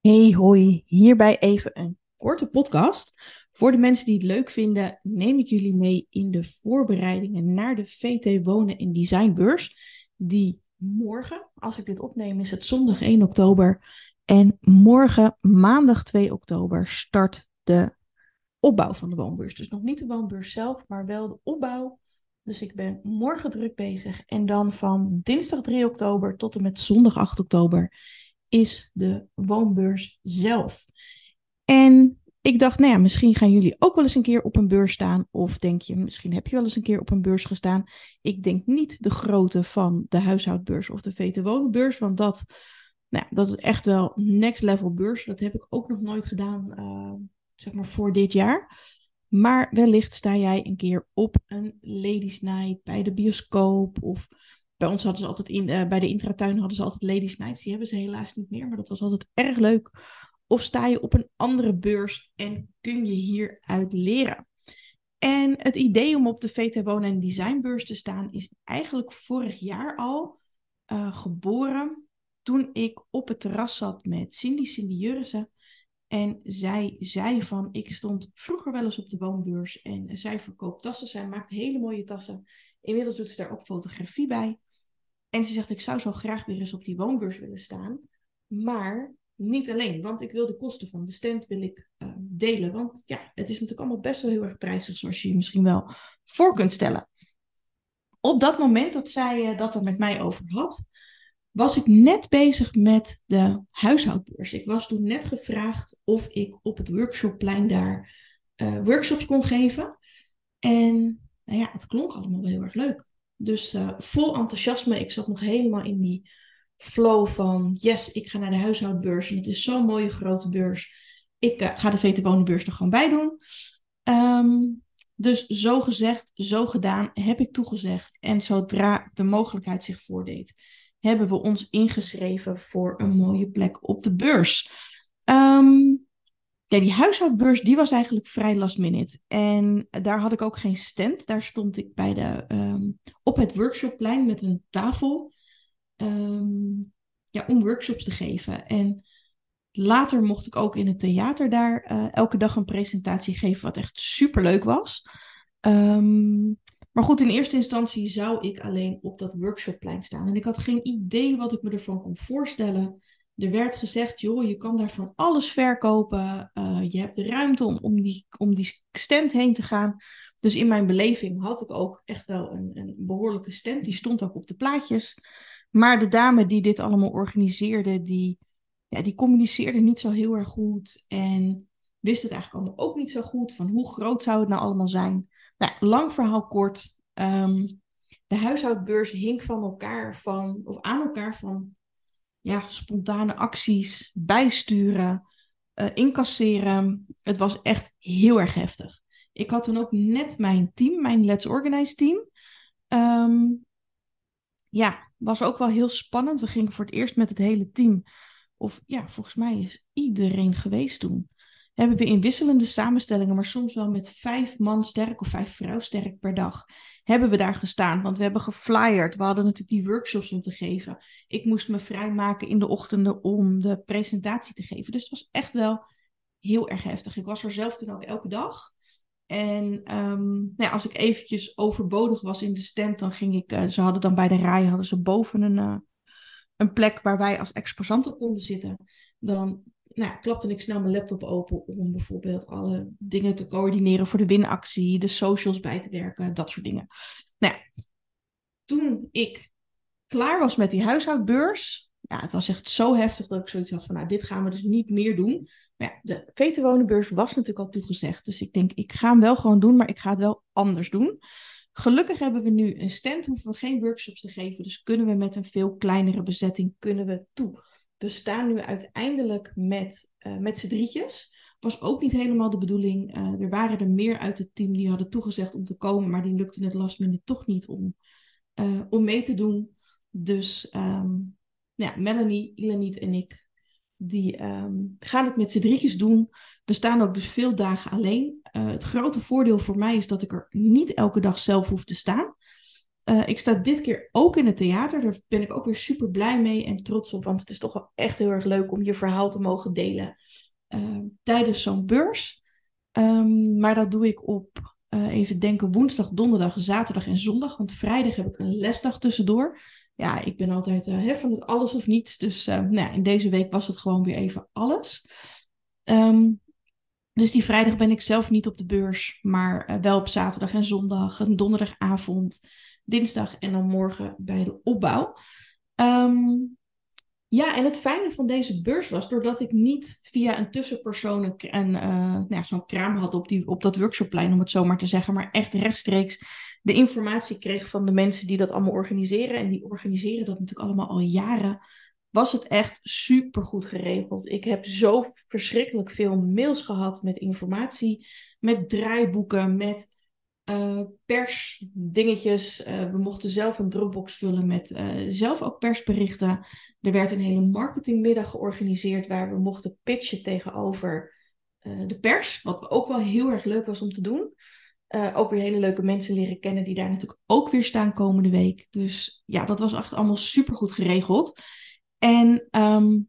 Hey hoi, hierbij even een korte podcast. Voor de mensen die het leuk vinden, neem ik jullie mee in de voorbereidingen naar de VT Wonen en Designbeurs. Die morgen, als ik dit opneem, is het zondag 1 oktober. En morgen, maandag 2 oktober, start de opbouw van de woonbeurs. Dus nog niet de woonbeurs zelf, maar wel de opbouw. Dus ik ben morgen druk bezig. En dan van dinsdag 3 oktober tot en met zondag 8 oktober is de woonbeurs zelf. En ik dacht, nou ja, misschien gaan jullie ook wel eens een keer op een beurs staan. Of denk je, misschien heb je wel eens een keer op een beurs gestaan. Ik denk niet de grootte van de huishoudbeurs of de VT Wonenbeurs. Want dat, nou ja, dat is echt wel next level beurs. Dat heb ik ook nog nooit gedaan, uh, zeg maar, voor dit jaar. Maar wellicht sta jij een keer op een ladies night bij de bioscoop of bij ons hadden ze altijd in, uh, bij de intratuin hadden ze altijd ladies nights. Die hebben ze helaas niet meer, maar dat was altijd erg leuk. Of sta je op een andere beurs en kun je hieruit leren? En het idee om op de VT Wonen en Designbeurs te staan is eigenlijk vorig jaar al uh, geboren. Toen ik op het terras zat met Cindy, Cindy Jurrissen. En zij zei van, ik stond vroeger wel eens op de woonbeurs en zij verkoopt tassen. Zij maakt hele mooie tassen. Inmiddels doet ze daar ook fotografie bij. En ze zegt, ik zou zo graag weer eens op die woonbeurs willen staan. Maar niet alleen, want ik wil de kosten van de stand wil ik, uh, delen. Want ja, het is natuurlijk allemaal best wel heel erg prijzig, zoals je je misschien wel voor kunt stellen. Op dat moment dat zij uh, dat er met mij over had, was ik net bezig met de huishoudbeurs. Ik was toen net gevraagd of ik op het workshopplein daar uh, workshops kon geven. En nou ja, het klonk allemaal wel heel erg leuk. Dus uh, vol enthousiasme. Ik zat nog helemaal in die flow van yes, ik ga naar de huishoudbeurs. En het is zo'n mooie grote beurs. Ik uh, ga de VT-wonenbeurs er gewoon bij doen. Um, dus zo gezegd, zo gedaan, heb ik toegezegd. En zodra de mogelijkheid zich voordeed, hebben we ons ingeschreven voor een mooie plek op de beurs. Um, ja, die huishoudbeurs die was eigenlijk vrij last minute. En daar had ik ook geen stand. Daar stond ik bij de, um, op het workshopplein met een tafel um, ja, om workshops te geven. En later mocht ik ook in het theater daar uh, elke dag een presentatie geven, wat echt super leuk was. Um, maar goed, in eerste instantie zou ik alleen op dat workshopplein staan. En ik had geen idee wat ik me ervan kon voorstellen. Er werd gezegd, joh, je kan daar van alles verkopen. Uh, je hebt de ruimte om, om, die, om die stand heen te gaan. Dus in mijn beleving had ik ook echt wel een, een behoorlijke stand. Die stond ook op de plaatjes. Maar de dame die dit allemaal organiseerde, die, ja, die communiceerde niet zo heel erg goed. En wist het eigenlijk allemaal ook niet zo goed. Van hoe groot zou het nou allemaal zijn? Nou, lang verhaal kort. Um, de huishoudbeurs hing van elkaar van, of aan elkaar van ja, spontane acties, bijsturen, uh, incasseren. Het was echt heel erg heftig. Ik had dan ook net mijn team, mijn Let's Organize team. Um, ja, was ook wel heel spannend. We gingen voor het eerst met het hele team. Of ja, volgens mij is iedereen geweest toen hebben we in wisselende samenstellingen, maar soms wel met vijf man sterk of vijf vrouw sterk per dag, hebben we daar gestaan. Want we hebben geflyerd. We hadden natuurlijk die workshops om te geven. Ik moest me vrijmaken in de ochtenden om de presentatie te geven. Dus het was echt wel heel erg heftig. Ik was er zelf toen ook elke dag. En um, nou ja, als ik eventjes overbodig was in de stand, dan ging ik. Uh, ze hadden dan bij de rij hadden ze boven een, uh, een plek waar wij als exposanten konden zitten. Dan nou, klapte ik snel mijn laptop open om bijvoorbeeld alle dingen te coördineren voor de winactie, de socials bij te werken, dat soort dingen. Nou ja, toen ik klaar was met die huishoudbeurs, ja, het was echt zo heftig dat ik zoiets had van, nou, dit gaan we dus niet meer doen. Maar ja, de VT-wonenbeurs was natuurlijk al toegezegd, dus ik denk, ik ga hem wel gewoon doen, maar ik ga het wel anders doen. Gelukkig hebben we nu een stand, hoeven we geen workshops te geven, dus kunnen we met een veel kleinere bezetting kunnen we toe we staan nu uiteindelijk met, uh, met z'n drietjes. Was ook niet helemaal de bedoeling. Uh, er waren er meer uit het team die hadden toegezegd om te komen, maar die lukte het last minute toch niet om, uh, om mee te doen. Dus um, ja, Melanie, Ilaniet en ik, die um, gaan het met z'n drietjes doen. We staan ook dus veel dagen alleen. het grote voordeel voor mij is dat ik er niet elke dag zelf hoef te staan. Uh, ik sta dit keer ook in het theater. Daar ben ik ook weer super blij mee en trots op. Want het is toch wel echt heel erg leuk om je verhaal te mogen delen uh, tijdens zo'n beurs. Um, maar dat doe ik op, uh, even denken, woensdag, donderdag, zaterdag en zondag. Want vrijdag heb ik een lesdag tussendoor. Ja, ik ben altijd uh, van het alles of niets. Dus nou, in deze week was het gewoon weer even alles. Um, dus die vrijdag ben ik zelf niet op de beurs, maar wel op zaterdag en zondag, een donderdagavond, dinsdag en dan morgen bij de opbouw. Um, ja, en het fijne van deze beurs was, doordat ik niet via een tussenpersoon een, uh, nou ja, zo'n kraam had op, die, op dat workshopplein, om het zo maar te zeggen, maar echt rechtstreeks de informatie kreeg van de mensen die dat allemaal organiseren. En die organiseren dat natuurlijk allemaal al jaren. Was het echt super goed geregeld. Ik heb zo verschrikkelijk veel mails gehad met informatie, met draaiboeken, met uh, persdingetjes. Uh, we mochten zelf een Dropbox vullen met uh, zelf ook persberichten. Er werd een hele marketingmiddag georganiseerd waar we mochten pitchen tegenover de pers. Wat ook wel heel erg leuk was om te doen. ook weer hele leuke mensen leren kennen die daar natuurlijk ook weer staan komende week. Dus ja, dat was echt allemaal super goed geregeld. En um,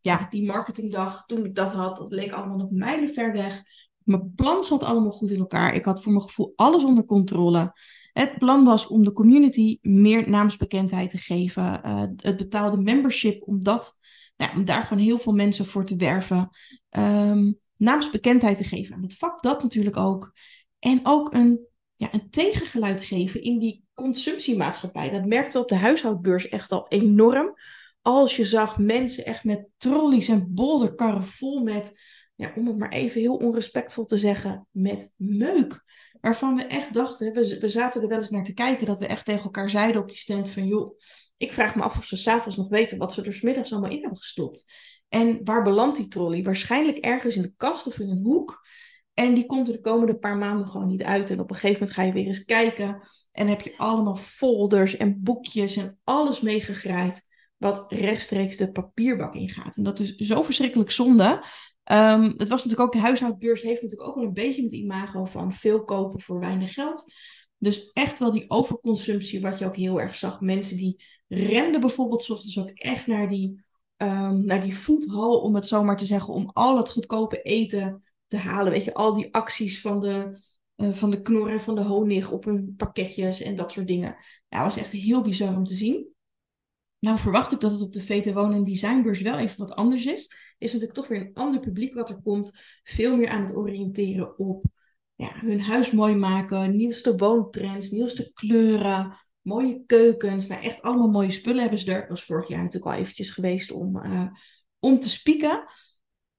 ja, die marketingdag, toen ik dat had, dat leek allemaal nog mijlenver weg. Mijn plan zat allemaal goed in elkaar. Ik had voor mijn gevoel alles onder controle. Het plan was om de community meer naamsbekendheid te geven. Uh, het betaalde membership, om, dat, nou, om daar gewoon heel veel mensen voor te werven. Um, naamsbekendheid te geven aan het vak, dat natuurlijk ook. En ook een, ja, een tegengeluid geven in die consumptiemaatschappij. Dat merkte op de huishoudbeurs echt al enorm. Als je zag mensen echt met trolleys en bolderkarren vol met ja, om het maar even heel onrespectvol te zeggen, met meuk. Waarvan we echt dachten, we, zaten er wel eens naar te kijken, dat we echt tegen elkaar zeiden op die stand van, joh, ik vraag me af of ze s'avonds nog weten wat ze er smiddags allemaal in hebben gestopt. En waar belandt die trolley? Waarschijnlijk ergens in de kast of in een hoek. En die komt er de komende paar maanden gewoon niet uit. En op een gegeven moment ga je weer eens kijken. En heb je allemaal folders en boekjes en alles meegegraaid. Wat rechtstreeks de papierbak ingaat. En dat is zo verschrikkelijk zonde. Um, het was natuurlijk ook, de huishoudbeurs heeft natuurlijk ook wel een beetje het imago van veel kopen voor weinig geld. Dus echt wel die overconsumptie, wat je ook heel erg zag. Mensen die renden bijvoorbeeld s ochtends ook echt naar die, um, naar die foodhal, om het zo maar te zeggen, om al het goedkope eten te halen. Weet je, al die acties van de, uh, van de knor en van de honig op hun pakketjes en dat soort dingen. Ja, was echt heel bizar om te zien. Nou verwacht ik dat het op de VT Wonen en Designbeurs wel even wat anders is. Is natuurlijk toch weer een ander publiek wat er komt. Veel meer aan het oriënteren op ja, hun huis mooi maken. Nieuwste woontrends, nieuwste kleuren, mooie keukens. Nou echt allemaal mooie spullen hebben ze er. Ik was vorig jaar natuurlijk al eventjes geweest om, uh, om te spieken.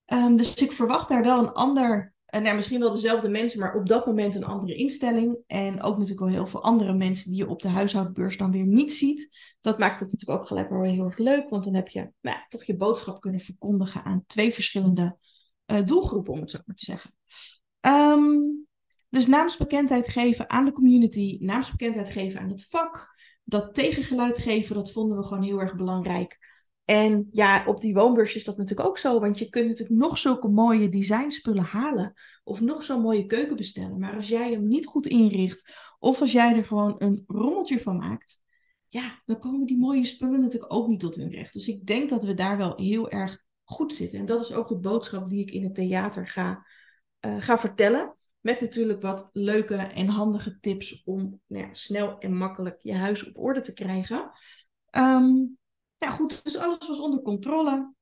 Um, dus ik verwacht daar wel een ander nou, misschien wel dezelfde mensen, maar op dat moment een andere instelling. En ook natuurlijk wel heel veel andere mensen die je op de huishoudbeurs dan weer niet ziet. Dat maakt het natuurlijk ook gelijk wel heel erg leuk, want dan heb je nou, toch je boodschap kunnen verkondigen aan twee verschillende uh, doelgroepen, om het zo maar te zeggen. Um, dus naamsbekendheid geven aan de community, naamsbekendheid geven aan het vak. Dat tegengeluid geven, dat vonden we gewoon heel erg belangrijk. En ja, op die woonbeurs is dat natuurlijk ook zo. Want je kunt natuurlijk nog zulke mooie designspullen halen. Of nog zo'n mooie keuken bestellen. Maar als jij hem niet goed inricht. Of als jij er gewoon een rommeltje van maakt. Ja, dan komen die mooie spullen natuurlijk ook niet tot hun recht. Dus ik denk dat we daar wel heel erg goed zitten. En dat is ook de boodschap die ik in het theater ga, uh, ga vertellen. Met natuurlijk wat leuke en handige tips om nou snel en makkelijk je huis op orde te krijgen. Um, ja, goed, dus alles was onder controle.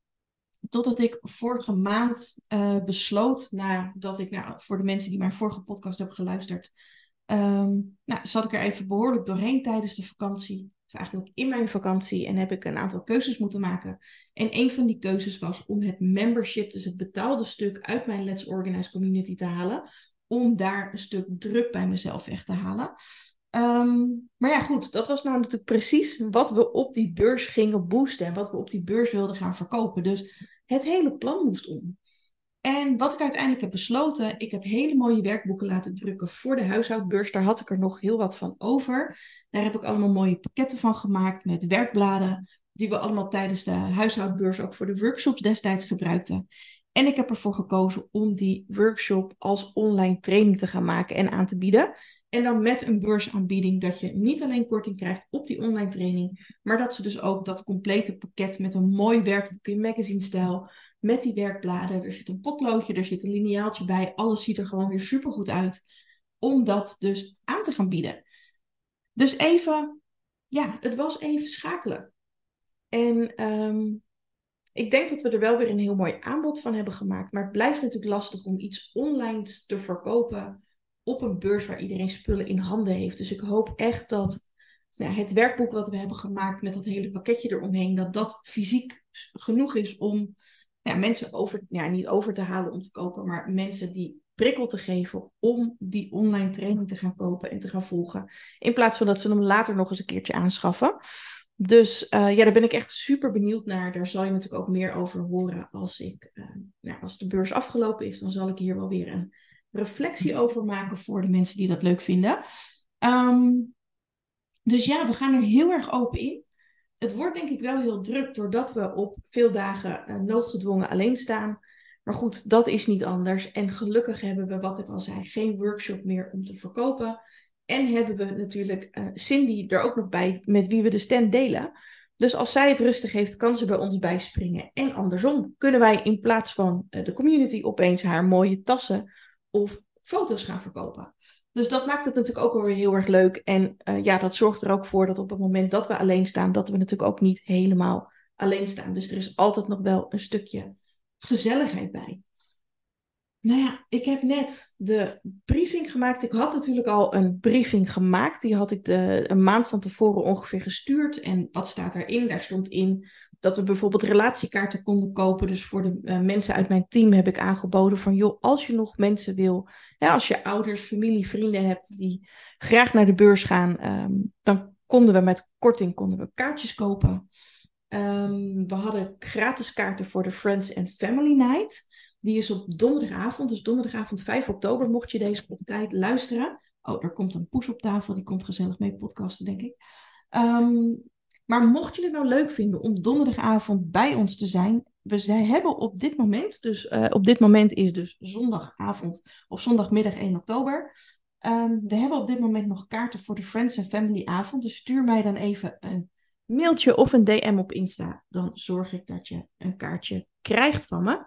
Totdat ik vorige maand uh, besloot, nadat ik, nou, voor de mensen die mijn vorige podcast hebben geluisterd, um, nou, zat ik er even behoorlijk doorheen tijdens de vakantie. Of eigenlijk in mijn vakantie. En heb ik een aantal keuzes moeten maken. En een van die keuzes was om het membership, dus het betaalde stuk, uit mijn Let's Organize community te halen. Om daar een stuk druk bij mezelf weg te halen. Um, maar ja, goed, dat was nou natuurlijk precies wat we op die beurs gingen boosten en wat we op die beurs wilden gaan verkopen. Dus het hele plan moest om. En wat ik uiteindelijk heb besloten, ik heb hele mooie werkboeken laten drukken voor de huishoudbeurs. Daar had ik er nog heel wat van over. Daar heb ik allemaal mooie pakketten van gemaakt met werkbladen, die we allemaal tijdens de huishoudbeurs ook voor de workshops destijds gebruikten. En ik heb ervoor gekozen om die workshop als online training te gaan maken en aan te bieden. En dan met een beursaanbieding dat je niet alleen korting krijgt op die online training, maar dat ze dus ook dat complete pakket met een mooi werkboek in magazine stijl, met die werkbladen, er zit een potloodje, er zit een lineaaltje bij, alles ziet er gewoon weer super goed uit, om dat dus aan te gaan bieden. Dus even, ja, het was even schakelen. En um, ik denk dat we er wel weer een heel mooi aanbod van hebben gemaakt. Maar het blijft natuurlijk lastig om iets online te verkopen op een beurs waar iedereen spullen in handen heeft. Dus ik hoop echt dat nou, het werkboek wat we hebben gemaakt met dat hele pakketje eromheen, dat dat fysiek genoeg is om nou, mensen over, ja, niet over te halen om te kopen, maar mensen die prikkel te geven om die online training te gaan kopen en te gaan volgen. In plaats van dat ze hem later nog eens een keertje aanschaffen. Dus uh, ja, daar ben ik echt super benieuwd naar. Daar zal je natuurlijk ook meer over horen als, ik, uh, nou, als de beurs afgelopen is. Dan zal ik hier wel weer een reflectie over maken voor de mensen die dat leuk vinden. Um, dus ja, we gaan er heel erg open in. Het wordt denk ik wel heel druk doordat we op veel dagen uh, noodgedwongen alleen staan. Maar goed, dat is niet anders. En gelukkig hebben we, wat ik al zei, geen workshop meer om te verkopen. En hebben we natuurlijk uh, Cindy er ook nog bij, met wie we de stand delen. Dus als zij het rustig heeft, kan ze bij ons bijspringen. En andersom kunnen wij in plaats van uh, de community opeens haar mooie tassen of foto's gaan verkopen. Dus dat maakt het natuurlijk ook alweer heel erg leuk. En uh, ja, dat zorgt er ook voor dat op het moment dat we alleen staan, dat we natuurlijk ook niet helemaal alleen staan. Dus er is altijd nog wel een stukje gezelligheid bij. Nou ja, ik heb net de briefing gemaakt. Ik had natuurlijk al een briefing gemaakt. Die had ik de, een maand van tevoren ongeveer gestuurd. En wat staat daarin? Daar stond in dat we bijvoorbeeld relatiekaarten konden kopen. Dus voor de uh, mensen uit mijn team heb ik aangeboden van... joh, als je nog mensen wil... Als je ouders, familie, vrienden hebt die graag naar de beurs gaan... Um, dan konden we met korting konden we kaartjes kopen. Um, we hadden gratis kaarten voor de Friends and Family Night... Die is op donderdagavond, dus donderdagavond 5 oktober, mocht je deze op tijd luisteren. Oh, er komt een poes op tafel, die komt gezellig mee podcasten, denk ik. Um, maar mocht je het nou leuk vinden om donderdagavond bij ons te zijn, we hebben op dit moment, dus uh, op dit moment is dus zondagavond of zondagmiddag 1 oktober. Um, we hebben op dit moment nog kaarten voor de Friends and Family avond. Dus stuur mij dan even een mailtje of een DM op Insta. Dan zorg ik dat je een kaartje krijgt van me.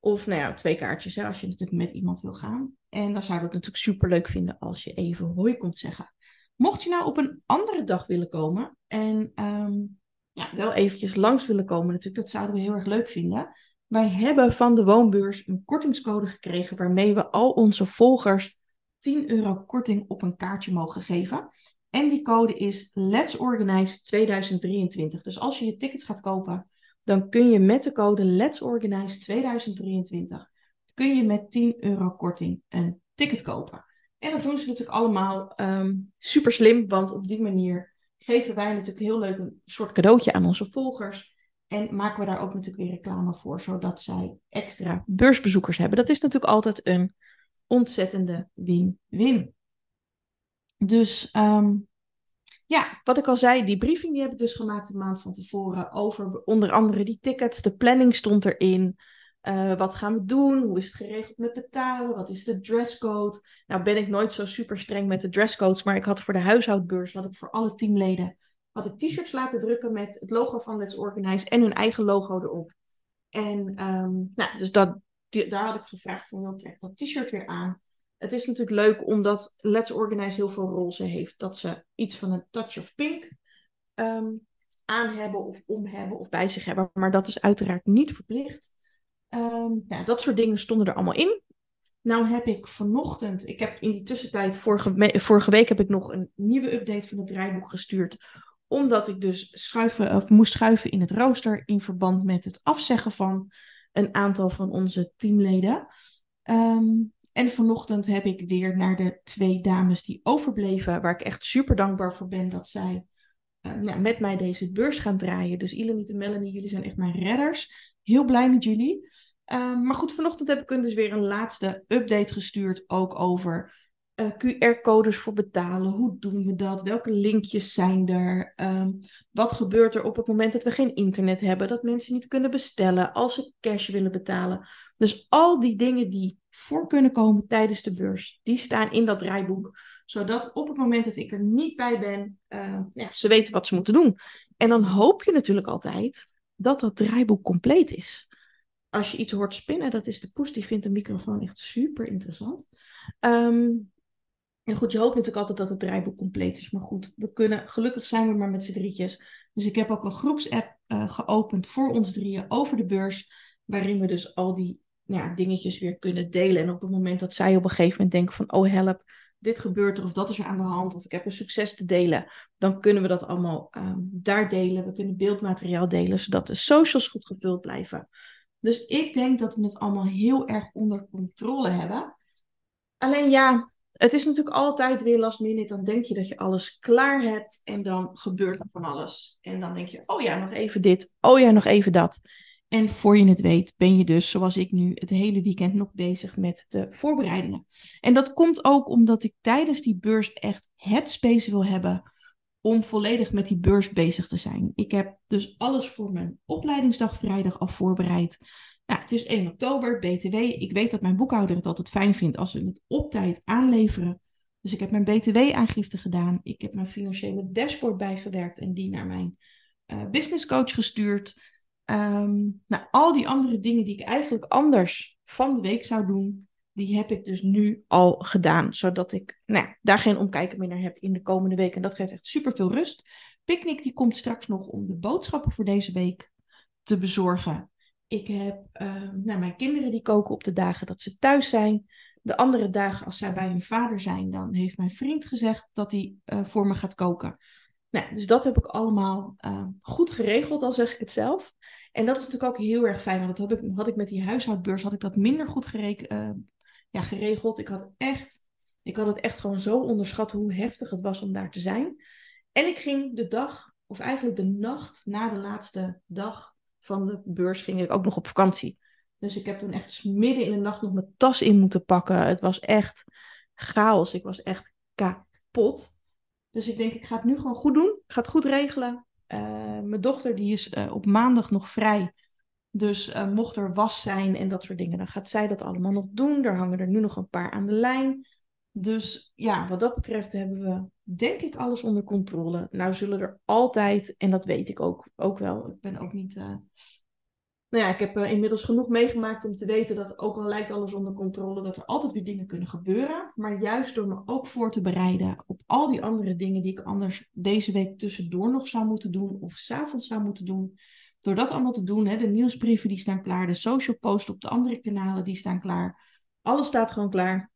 Of nou ja, twee kaartjes hè, als je natuurlijk met iemand wil gaan. En dan zou ik het natuurlijk super leuk vinden als je even hoi komt zeggen. Mocht je nou op een andere dag willen komen en um, ja, wel eventjes langs willen komen natuurlijk, dat zouden we heel erg leuk vinden. Wij hebben van de woonbeurs een kortingscode gekregen waarmee we al onze volgers 10 euro korting op een kaartje mogen geven. En die code is Let's Organize 2023. Dus als je je tickets gaat kopen dan kun je met de code Let's Organize 2023 kun je met 10 euro korting een ticket kopen. En dat doen ze natuurlijk allemaal um, super slim, want op die manier geven wij natuurlijk heel leuk een soort cadeautje aan onze volgers. En maken we daar ook natuurlijk weer reclame voor, zodat zij extra beursbezoekers hebben. Dat is natuurlijk altijd een ontzettende win-win. Dus um, ja, wat ik al zei, die briefing die heb ik dus gemaakt een maand van tevoren over onder andere die tickets. De planning stond erin. Uh, wat gaan we doen? Hoe is het geregeld met betalen? Wat is de dresscode? Nou ben ik nooit zo super streng met de dresscodes, maar ik had voor de huishoudbeurs, had ik voor alle teamleden, had ik t-shirts laten drukken met het logo van Let's Organize en hun eigen logo erop. En um, nou, dus dat, daar had ik gevraagd van, joh, trek dat t-shirt weer aan het is natuurlijk leuk omdat Let's Organize heel veel roze heeft. Dat ze iets van een touch of pink um, aan hebben of om hebben of bij zich hebben. Maar dat is uiteraard niet verplicht. Um, ja, dat soort dingen stonden er allemaal in. Nou heb ik vanochtend, ik heb in die tussentijd, vorige, vorige week heb ik nog een nieuwe update van het draaiboek gestuurd. Omdat ik dus schuiven, moest schuiven in het rooster in verband met het afzeggen van een aantal van onze teamleden. Um, en vanochtend heb ik weer naar de twee dames die overbleven, waar ik echt super dankbaar voor ben dat zij uh, nou, met mij deze beurs gaan draaien. Dus Ileniet en Melanie, jullie zijn echt mijn redders. Heel blij met jullie. Uh, maar goed, vanochtend heb ik hun dus weer een laatste update gestuurd, ook over uh, QR-codes voor betalen. Hoe doen we dat? Welke linkjes zijn er? Ehm, wat gebeurt er op het moment dat we geen internet hebben? Dat mensen niet kunnen bestellen als ze cash willen betalen. Dus al die dingen die voor kunnen komen tijdens de beurs, die staan in dat draaiboek. Zodat op het moment dat ik er niet bij ben, uh, ja, ze weten wat ze moeten doen. En dan hoop je natuurlijk altijd dat dat draaiboek compleet is. Als je iets hoort spinnen, dat is de poes, die vindt de microfoon echt super interessant. Um, en goed, je hoopt natuurlijk altijd dat het draaiboek compleet is. Maar goed, we kunnen, gelukkig zijn we maar met z'n drietjes. Dus ik heb ook een groepsapp uh, geopend voor ons drieën over de beurs. Waarin we dus al die ja, dingetjes weer kunnen delen. En op het moment dat zij op een gegeven moment denken van... Oh help, dit gebeurt er of dat is er aan de hand. Of ik heb een succes te delen. Dan kunnen we dat allemaal um, daar delen. We kunnen beeldmateriaal delen. Zodat de socials goed gevuld blijven. Dus ik denk dat we het allemaal heel erg onder controle hebben. Alleen ja, het is natuurlijk altijd weer last minute. Dan denk je dat je alles klaar hebt en dan gebeurt er van alles. En dan denk je, oh ja, nog even dit. Oh ja, nog even dat. En voor je het weet, ben je dus, zoals ik nu, het hele weekend nog bezig met de voorbereidingen. En dat komt ook omdat ik tijdens die beurs echt het space wil hebben om volledig met die beurs bezig te zijn. Ik heb dus alles voor mijn opleidingsdag vrijdag al voorbereid. Nou, het is 1 oktober, BTW. Ik weet dat mijn boekhouder het altijd fijn vindt als we het op tijd aanleveren. Dus ik heb mijn BTW-aangifte gedaan. Ik heb mijn financiële dashboard bijgewerkt en die naar mijn uh, business coach gestuurd. Um, nou, al die andere dingen die ik eigenlijk anders van de week zou doen, die heb ik dus nu al gedaan. Zodat ik nou, daar geen omkijken meer naar heb in de komende week. En dat geeft echt super veel rust. Picnic die komt straks nog om de boodschappen voor deze week te bezorgen. Ik heb uh, nou, mijn kinderen die koken op de dagen dat ze thuis zijn. De andere dagen als zij bij hun vader zijn, dan heeft mijn vriend gezegd dat hij uh, voor me gaat koken. Nou, dus dat heb ik allemaal uh, goed geregeld, al zeg ik het zelf. En dat is natuurlijk ook heel erg fijn, want dat had ik, had ik met die huishoudbeurs had ik dat minder goed uh, ja, geregeld. Ik had, echt, ik had het echt gewoon zo onderschat hoe heftig het was om daar te zijn. En ik ging de dag, of eigenlijk de nacht na de laatste dag van de beurs ging ik ook nog op vakantie. Dus ik heb toen echt midden in de nacht nog mijn tas in moeten pakken. Het was echt chaos. Ik was echt kapot. Dus ik denk, ik ga het nu gewoon goed doen. Ik ga het goed regelen. Uh, mijn dochter die is uh, op maandag nog vrij. Dus uh, mocht er was zijn en dat soort dingen, dan gaat zij dat allemaal nog doen. Er hangen er nu nog een paar aan de lijn. Dus ja, wat dat betreft hebben we, denk ik, alles onder controle. Nou zullen er altijd, en dat weet ik ook, ook wel, ik ben ook niet... Nou ja, ik heb uh, inmiddels genoeg meegemaakt om te weten dat ook al lijkt alles onder controle, dat er altijd weer dingen kunnen gebeuren. Maar juist door me ook voor te bereiden op al die andere dingen die ik anders deze week tussendoor nog zou moeten doen of s'avonds zou moeten doen. Door dat allemaal te doen, hè, de nieuwsbrieven die staan klaar, de social posts op de andere kanalen die staan klaar. Alles staat gewoon klaar.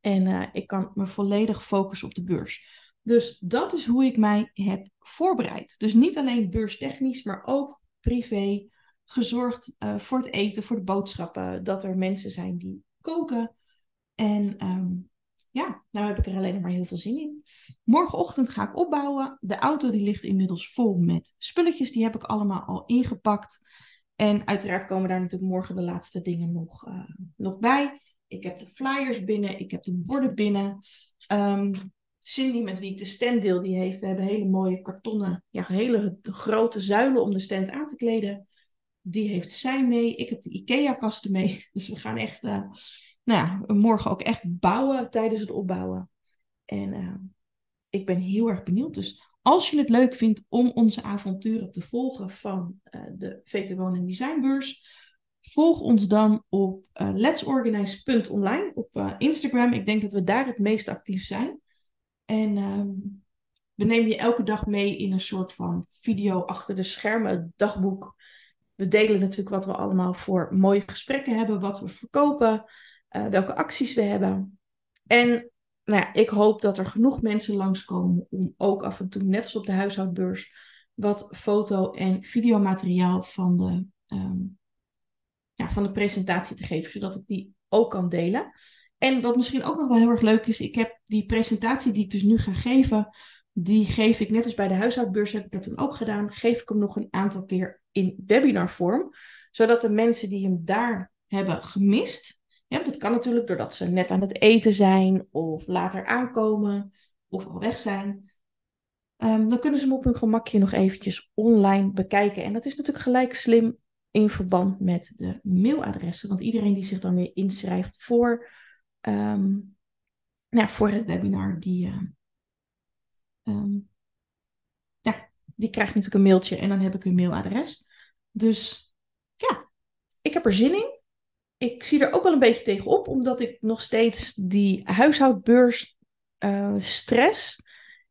En uh, ik kan me volledig focussen op de beurs. Dus dat is hoe ik mij heb voorbereid. Dus niet alleen beurstechnisch, maar ook privé. Gezorgd uh, voor het eten, voor de boodschappen. Dat er mensen zijn die koken. En um, ja, nou heb ik er alleen maar heel veel zin in. Morgenochtend ga ik opbouwen. De auto die ligt inmiddels vol met spulletjes. Die heb ik allemaal al ingepakt. En uiteraard komen daar natuurlijk morgen de laatste dingen nog, uh, nog bij. Ik heb de flyers binnen, ik heb de borden binnen. Um, Cindy, met wie ik de stand deel, die heeft, we hebben hele mooie kartonnen, ja, hele grote zuilen om de stand aan te kleden. Die heeft zij mee. Ik heb de IKEA-kasten mee. Dus we gaan echt, uh, nou ja, morgen ook echt bouwen tijdens het opbouwen. En uh, ik ben heel erg benieuwd. Dus als je het leuk vindt om onze avonturen te volgen van uh, de VT Wonen Designbeurs, Volg ons dan op uh, letsorganize.online op Instagram. Ik denk dat we daar het meest actief zijn. En um, we nemen je elke dag mee in een soort van video achter de schermen, dagboek. We delen natuurlijk wat we allemaal voor mooie gesprekken hebben, wat we verkopen, uh, welke acties we hebben. En nou ja, ik hoop dat er genoeg mensen langskomen om ook af en toe, net als op de huishoudbeurs, wat foto- en videomateriaal van de um, ja, van de presentatie te geven, zodat ik die ook kan delen. En wat misschien ook nog wel heel erg leuk is, ik heb die presentatie die ik dus nu ga geven, die geef ik net als bij de huishoudbeurs heb ik dat toen ook gedaan, geef ik hem nog een aantal keer in webinarvorm, zodat de mensen die hem daar hebben gemist, dat kan natuurlijk doordat ze net aan het eten zijn of later aankomen of al weg zijn. Ehm, dan kunnen ze hem op hun gemakje nog eventjes online bekijken. En dat is natuurlijk gelijk slim in verband met de mailadressen. Want iedereen die zich dan weer inschrijft voor, ehm, nou, voor het webinar, die, uh, um, ja, die krijgt natuurlijk een mailtje en dan heb ik hun mailadres. Dus ja, ik heb er zin in. Ik zie er ook wel een beetje tegenop, omdat ik nog steeds die huishoudbeurs uh, stress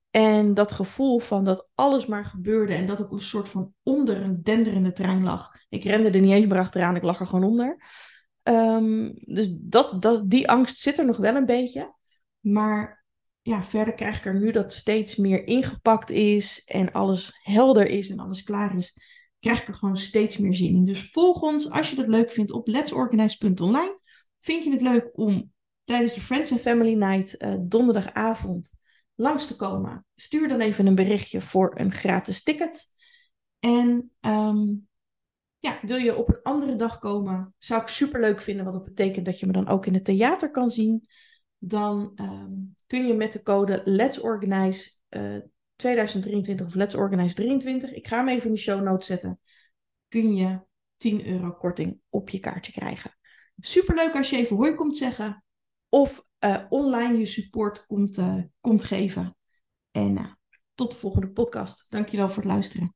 en dat gevoel van dat alles maar gebeurde en dat ik een soort van onder een denderende trein lag. Ik rende er niet eens meer achteraan, ik lag er gewoon onder. Um, dus dat, dat, die angst zit er nog wel een beetje. Maar ja, verder krijg ik er nu dat steeds meer ingepakt is en alles helder is en alles klaar is, krijg ik er gewoon steeds meer zin in. Dus volg ons als je dat leuk vindt op letsorganize.online. Vind je het leuk om tijdens de Friends and Family Night uh, donderdagavond langs te komen, stuur dan even een berichtje voor een gratis ticket. En um, ja, wil je op een andere dag komen, zou ik super leuk vinden, wat dat betekent dat je me dan ook in het theater kan zien. Dan um, kun je met de code Let's Organize uh, 2023 of Let's Organize 23, ik ga hem even in de show notes zetten, kun je 10 euro korting op je kaartje krijgen. Super leuk als je even hoi komt zeggen. Of uh, online je support komt, uh, komt geven. En tot de volgende podcast. Dankjewel voor het luisteren.